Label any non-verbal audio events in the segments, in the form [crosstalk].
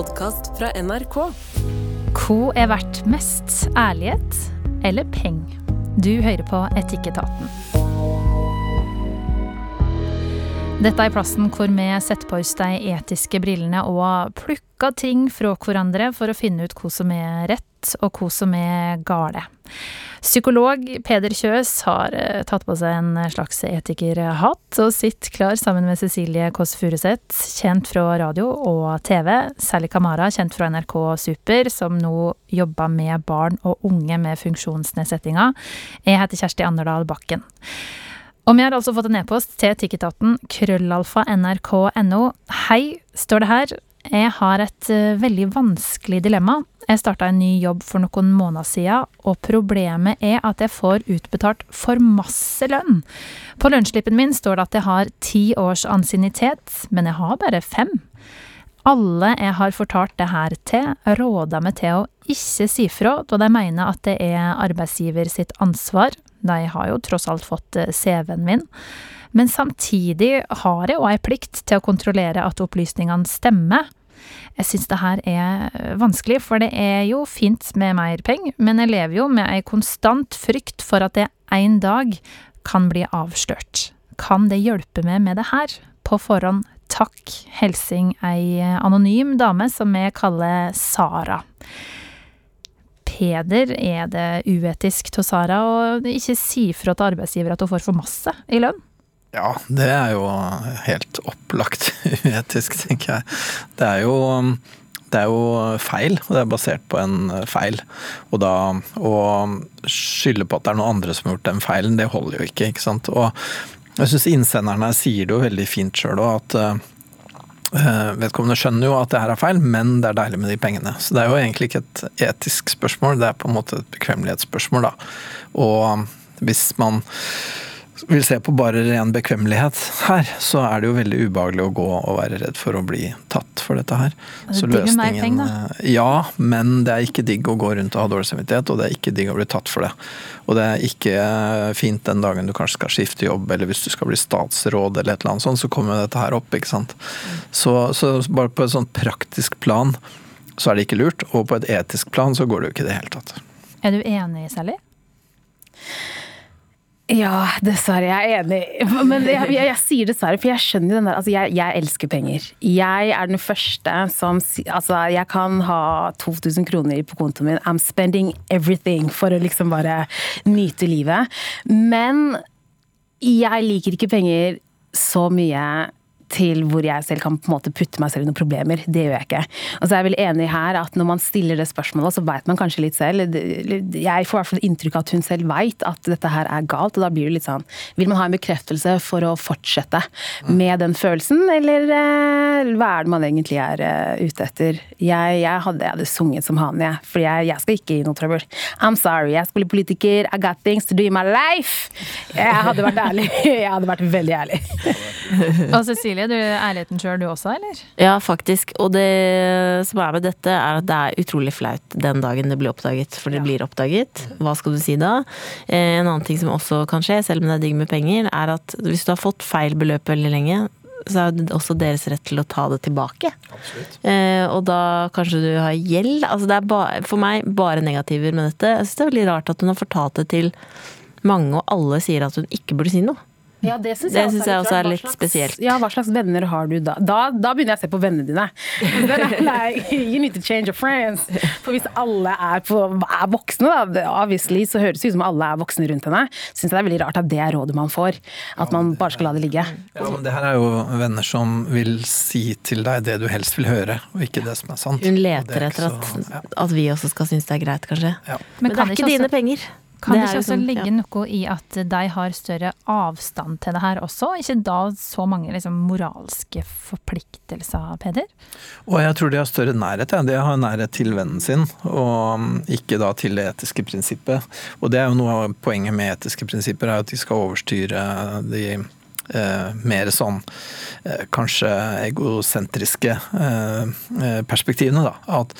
podkast fra NRK. Hvor er verdt mest? Ærlighet eller peng? Du hører på Etikketaten. Dette er plassen hvor vi setter på oss de etiske brillene og plukker ting fra hverandre for å finne ut hva som er rett og hva som er gale. Psykolog Peder Kjøs har eh, tatt på seg en slags etikerhatt og sitter klar sammen med Cecilie Kåss Furuseth, kjent fra radio og TV. Sally Kamara, kjent fra NRK Super, som nå jobber med barn og unge med funksjonsnedsettinger. Jeg heter Kjersti Anderdal Bakken. Og vi har altså fått en e-post til etikketaten krøllalfa nrk.no. Hei, står det her. Jeg har et uh, veldig vanskelig dilemma. Jeg starta en ny jobb for noen måneder siden, og problemet er at jeg får utbetalt for masse lønn. På lønnsslippen min står det at jeg har ti års ansiennitet, men jeg har bare fem. Alle jeg har fortalt det her til, råder meg til å ikke si fra, da de mener at det er arbeidsgiver sitt ansvar. De har jo tross alt fått eh, CV-en min. Men samtidig har jeg òg ei plikt til å kontrollere at opplysningene stemmer. Jeg syns det her er vanskelig, for det er jo fint med mer penger, men jeg lever jo med ei konstant frykt for at jeg en dag kan bli avslørt. Kan det hjelpe meg med det her? På forhånd takk. Helsing ei anonym dame som vi kaller Sara. Peder, er det uetisk av Sara å ikke si fra til arbeidsgiver at hun får for masse i lønn? Ja, det er jo helt opplagt uetisk, tenker jeg. Det er jo, det er jo feil, og det er basert på en feil. Og da å skylde på at det er noen andre som har gjort den feilen, det holder jo ikke, ikke sant. Og jeg syns innsenderen her sier det jo veldig fint sjøl òg, at uh, vedkommende skjønner jo at det her er feil, men det er deilig med de pengene. Så det er jo egentlig ikke et etisk spørsmål, det er på en måte et bekvemmelighetsspørsmål, da. Og hvis man vil se på bare ren bekvemmelighet her, så er det jo veldig ubehagelig å gå og være redd for å bli tatt for dette her. Så løsningen Ja, men det er ikke digg å gå rundt og ha dårlig samvittighet, og det er ikke digg å bli tatt for det. Og det er ikke fint den dagen du kanskje skal skifte jobb, eller hvis du skal bli statsråd eller et eller annet sånt, så kommer dette her opp, ikke sant. Så, så bare på et sånn praktisk plan så er det ikke lurt, og på et etisk plan så går det jo ikke i det hele tatt. Er du enig, Sally? Ja, dessverre. Jeg er enig. Men jeg, jeg, jeg sier dessverre, for jeg skjønner den der Altså, jeg, jeg, elsker penger. Jeg er den første som Altså, jeg kan ha 2000 kroner på kontoen min. I'm spending everything for å liksom bare nyte livet. Men jeg liker ikke penger så mye til hvor jeg selv kan på en måte putte meg selv i noen problemer. Det gjør jeg ikke. Og så er jeg vel enig her at når man stiller det spørsmålet, så veit man kanskje litt selv. Jeg får i hvert fall inntrykk av at hun selv veit at dette her er galt, og da blir det litt sånn Vil man ha en bekreftelse for å fortsette med den følelsen, eller eh, hva er det man egentlig er uh, ute etter? Jeg, jeg, hadde, jeg hadde sunget som han, jeg. For jeg, jeg, skal ikke i noe trøbbel. I'm sorry, jeg skal bli politiker. I got things to do in my life. Jeg hadde vært ærlig. [laughs] Jeg hadde vært veldig ærlig. [laughs] [laughs] og Cecilie, du er ærligheten sjøl du også, eller? Ja, faktisk. Og det som er med dette, er at det er utrolig flaut den dagen det blir oppdaget. For det ja. blir oppdaget. Hva skal du si da? Eh, en annen ting som også kan skje, selv om det er digg med penger, er at hvis du har fått feil beløp veldig lenge, så er det også deres rett til å ta det tilbake. Eh, og da kanskje du har gjeld. Altså det er ba, for meg bare negativer med dette. Jeg synes det er veldig rart at hun har fortalt det til mange, og alle sier at hun ikke burde si noe. Ja, Det syns jeg, jeg også er litt spesielt. Ja, Hva slags venner har du da? Da, da begynner jeg å se på vennene dine. [laughs] Like, you need to change your friends. For hvis alle er, på, er voksne, da, obviously, så høres det ut som alle er voksne rundt henne, syns jeg det er veldig rart at det er rådet man får. At man bare skal la det ligge. Ja, men Det her er jo venner som vil si til deg det du helst vil høre, og ikke det som er sant. Hun leter etter at, ja. at, vi også skal synes det er greit, kanskje. Ja. Men, men det er ikke dine penger. Kan det, ikke også sånn, ligge ja. noe i at de har større avstand til det her også? Ikke da så mange liksom, moralske forpliktelser, Peder? Og jeg tror de har større nærhet. Ja. De har nærhet til vennen sin, og um, ikke da til det etiske prinsippet. Og det er jo noe av poenget med etiske prinsipper, er at de skal overstyre de mer sånn eh, kanskje egosentriske eh, eh, perspektivene, da. At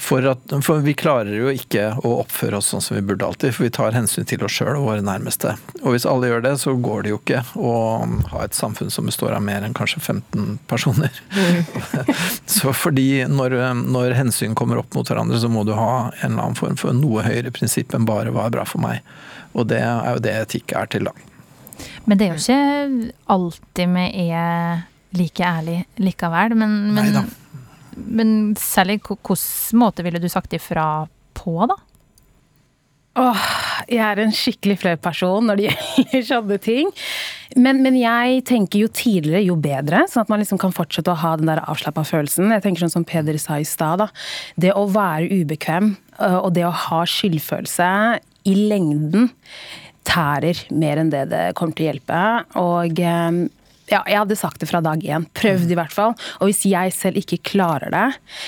for, at, for, vi klarer jo ikke å oppføre oss sånn som vi burde alltid, for vi tar hensyn til oss sjøl og våre nærmeste. Og hvis alle gjør det, så går det jo ikke å ha et samfunn som består av mer enn kanskje 15 personer. Mm. [laughs] så fordi når, når, hensyn kommer opp mot hverandre, så må du ha en eller annen form for noe høyere prinsipp enn bare hva er bra for meg. Og det er jo det etikk er til, da. Men det er jo ikke alltid vi er like ærlige likevel. Men, men. Men særlig hvilken måte ville du sagt ifra på, da? Åh, jeg er en skikkelig flau person når det [laughs] gjelder sånne ting. Men, men, jeg tenker jo tidligere, jo bedre. Sånn at man liksom kan fortsette å ha den der avslappa følelsen. Jeg tenker sånn som Peder sa i stad. Det å være ubekvem og det å ha skyldfølelse i lengden tærer mer enn det det kommer til å hjelpe. Og øh, ja, jeg hadde sagt det fra dag én. Prøvd i hvert fall. Og hvis jeg selv ikke klarer det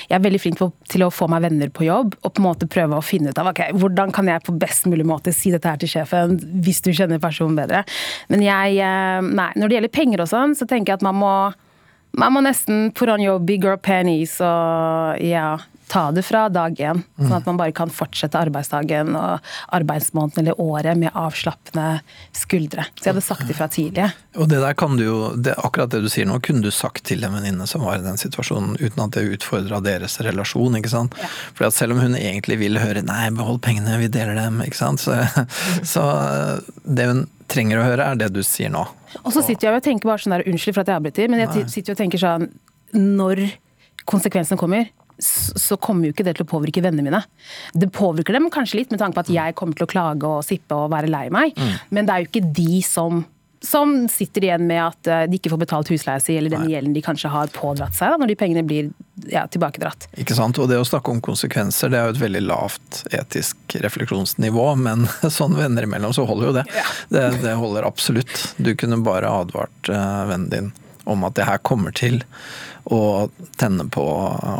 Jeg er veldig flink til å få meg venner på jobb og på en måte prøve å finne ut av ok, hvordan kan jeg på best mulig måte si dette her til sjefen, hvis du kjenner personen bedre. Men jeg eh, Nei, når det gjelder penger og sånn, så tenker jeg at man må man må nesten put on your big girl pennies og ja, ta det fra dag én. Sånn at man bare kan fortsette arbeidsdagen og arbeidsmåneden eller året med avslappende skuldre. Så jeg hadde sagt det fra tidlig. Og det der kan du jo, det, akkurat det du sier nå, kunne du sagt til en venninne som var i den situasjonen, uten at det utfordra deres relasjon. ikke sant? Ja. For selv om hun egentlig vil høre 'nei, behold pengene, vi deler dem', ikke sant. Så, [laughs] så det hun trenger å høre, er det du sier nå. Og så sitter jeg og tenker bare sånn der, unnskyld for at jeg avbryter, men jeg sitter og tenker sånn Når konsekvensene kommer, så kommer jo ikke det til å påvirke vennene mine. Det påvirker dem kanskje litt med tanke på at jeg kommer til å klage og sippe og være lei meg, mm. men det er jo ikke de som som sitter igjen med at eh, de ikke får betalt husleia si, eller den gjelden de kanskje har pådratt seg da, når de pengene blir ja, tilbakedratt. Ikke sant. Og det å snakke om konsekvenser, det er jo et veldig lavt etisk refleksjonsnivå, men [laughs] sånn venner imellom så holder jo det. Ja. det. Det holder absolutt. Du kunne bare advart uh, vennen din om at det her kommer til å tenne på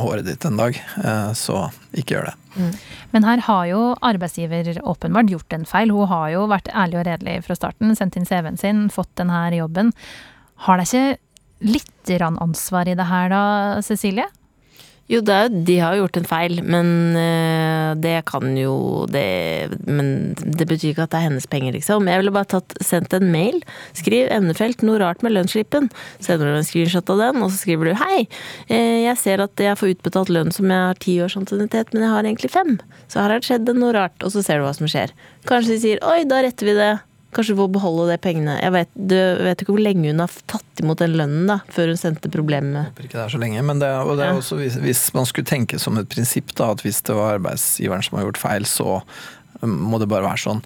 håret ditt en dag, eh, så ikke gjør det. Mm. Men her har jo arbeidsgiver åpenbart gjort en feil. Hun har jo vært ærlig og redelig fra starten, sendt inn CV-en sin, fått denne jobben. Har de ikke litt ansvar i det her da, Cecilie? Jo, er, de har gjort en feil, men eh, det kan jo det Men det betyr ikke at det er hennes penger, liksom. Jeg ville bare tatt, sendt en mail. Skriv emnefelt 'noe rart med lønnsslippen'. Sender du en screenshot av den, og så skriver du 'hei, eh, jeg ser at jeg får utbetalt lønn som jeg har ti års ansiennitet, men jeg har egentlig fem'. Så her har det skjedd noe rart, og så ser du hva som skjer. Kanskje de sier 'oi, da retter vi det'. Kanskje få beholde de pengene. Jeg vet, du vet ikke hvor lenge hun har tatt imot den lønnen da, før hun sendte problemet. Håper ikke det er så lenge, men det, og det er også hvis, hvis, man skulle tenke som et prinsipp da, at hvis det var arbeidsgiveren som har gjort feil, så um, må det bare være sånn.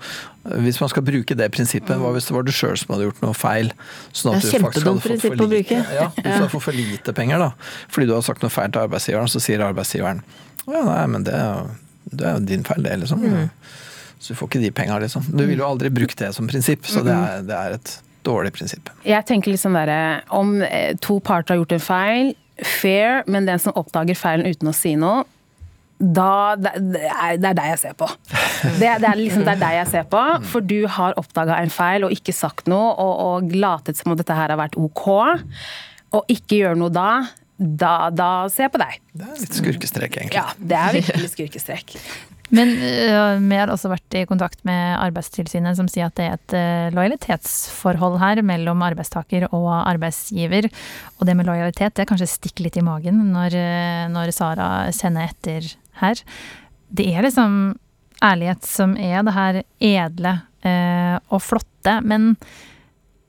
Hvis man skal bruke det prinsippet, hva hvis det var du sjøl som hadde gjort noe feil? Sånn at det er kjempedumt prinsipp å bruke. Ja, hvis du har fått for lite penger, da. Fordi du har sagt noe feil til arbeidsgiveren, så sier arbeidsgiveren ja, nei, men det, det er din feil, det, liksom. Mm. Så du får ikke de penga, liksom. Du ville jo aldri brukt det som prinsipp, så det er, det er et dårlig prinsipp. Jeg tenker liksom der, Om eh, to parter har gjort en feil, fair, men den som oppdager feilen uten å si noe, da Det er, det er deg jeg ser på. Det, det, er liksom, det er deg jeg ser på, for du har oppdaga en feil og ikke sagt noe, og, og latet som om dette her har vært ok, og ikke gjør noe da. Da, da ser jeg på deg. Det er litt skurkestrek, egentlig. Ja, det er virkelig skurkestrek. Men uh, vi har også vært i kontakt med Arbeidstilsynet, som sier at det er et uh, lojalitetsforhold her mellom arbeidstaker og arbeidsgiver. Og det med lojalitet det kanskje stikker litt i magen når, uh, når Sara sender etter her. Det er liksom ærlighet som er det her edle og flotte, men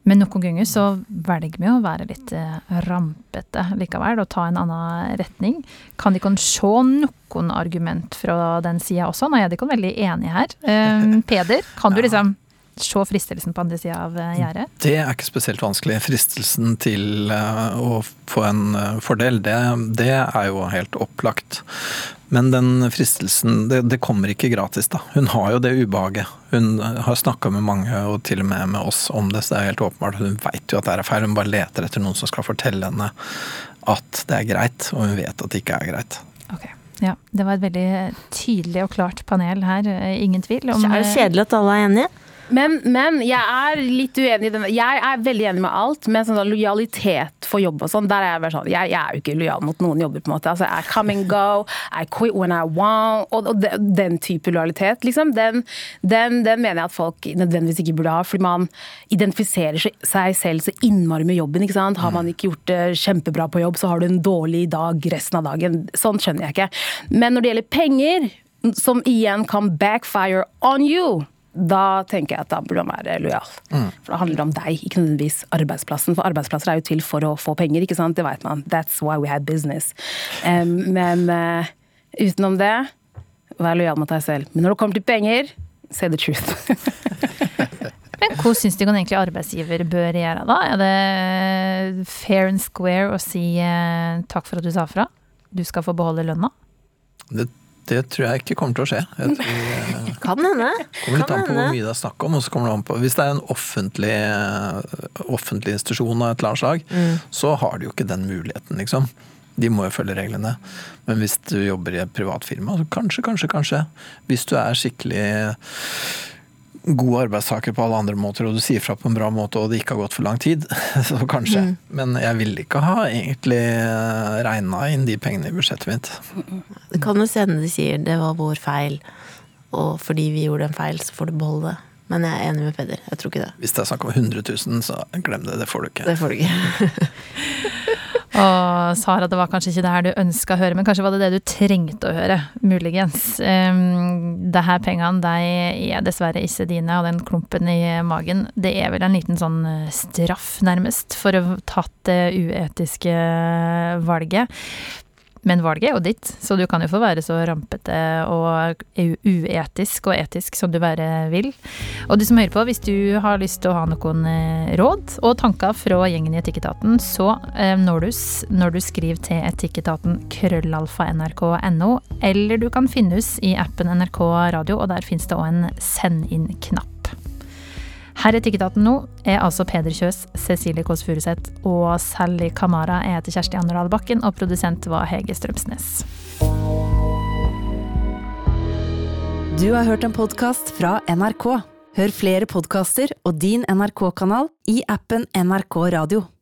men noen ganger så velger vi å være litt eh, rampete likevel, og ta en annen retning. Kan de kan se noen argument fra den sida også? Nå er de ikke veldig enige her. Um, [laughs] Peder, kan du liksom se fristelsen på andre sida av eh, gjerdet? Det er ikke spesielt vanskelig. Fristelsen til eh, å få en eh, fordel, det, det er jo helt opplagt. Men den fristelsen, det, det, kommer ikke gratis, da. Hun har jo det ubehaget. Hun har snakka med mange, og til og med med oss, om det, så det er helt åpenbart. Hun veit jo at det er feil, hun bare leter etter noen som skal fortelle henne at det er greit, og hun vet at det ikke er greit. Okay. Ja, Det var et veldig tydelig og klart panel her, ingen tvil. Om, er jo kjedelig at alle er enige? Men, men jeg er litt uenig i den. Jeg er veldig enig med alt, men sånn lojalitet for jobb og sånn, der er jeg bare sånn jeg, jeg, er jo ikke lojal mot noen jobber, på en måte. Altså, I come and go, I quit when I want, og, og den, den type lojalitet, liksom, den, den, den, mener jeg at folk nødvendigvis ikke burde ha, fordi man identifiserer seg selv så innmari med jobben, ikke sant. Har man ikke gjort det kjempebra på jobb, så har du en dårlig dag resten av dagen. Sånn skjønner jeg ikke. Men når det gjelder penger, som igjen kan backfire on you da tenker jeg at da burde man være lojal. Mm. For det handler om deg, ikke nødvendigvis arbeidsplassen. For arbeidsplasser er jo til for å få penger, ikke sant. Det vet man. That's why we had business. Um, men uh, utenom det, vær lojal mot deg selv. Men når det kommer til penger, say the truth. [laughs] Men hva syns du egentlig arbeidsgiver bør gjøre, da? Er det fair and square å si uh, takk for at du sa fra? Du skal få beholde lønna? Det det tror jeg ikke kommer til å skje. Jeg tror, eh, kan hende. kommer litt an på hvor mye det er snakk om. og så kommer det an på, Hvis det er en offentlig, eh, offentlig institusjon av et eller annet slag, mm. så har de jo ikke den muligheten, liksom. De må jo følge reglene. Men hvis du jobber i et privat firma, så kanskje, kanskje, kanskje. Hvis du er skikkelig god arbeidstaker på alle andre måter, og du sier fra på en bra måte, og det ikke har gått for lang tid, [laughs] så kanskje. Mm. Men jeg ville ikke ha egentlig regna inn de pengene i budsjettet mitt. Det kan jo hende de sier det var vår feil, og fordi vi gjorde en feil, så får du beholde det. Men jeg er enig med Peder. Jeg tror ikke det. Hvis det er snakk om 100 000, så glem det. Det får du ikke. Det får du ikke. [laughs] Og Sara, det var kanskje ikke det her du ønska å høre, men kanskje var det det du trengte å høre, muligens. Um, det her pengene, de er dessverre ikke dine, og den klumpen i magen, det er vel en liten sånn eh, straff, nærmest, for å ha tatt det uetiske valget. Men valget er jo ditt, så du kan jo få være så rampete og uetisk og etisk som du bare vil. Og du som hører på, hvis du har lyst til å ha noen eh, råd og tanker fra gjengen i Etikketaten, så eh, når du, når du skriver til etikketaten krøllalfa nrk.no, eller du kan finnes i appen NRK Radio, og der finnes det òg en send inn-knapp. Her i Tikketaten nå er altså Peder Kjøs, Cecilie Kåss Furuseth og Sally Kamara. Jeg heter Kjersti Anderdal Bakken, og produsent var Hege Strømsnes. Du har hørt en podkast fra NRK. Hør flere podkaster og din NRK-kanal i appen NRK Radio.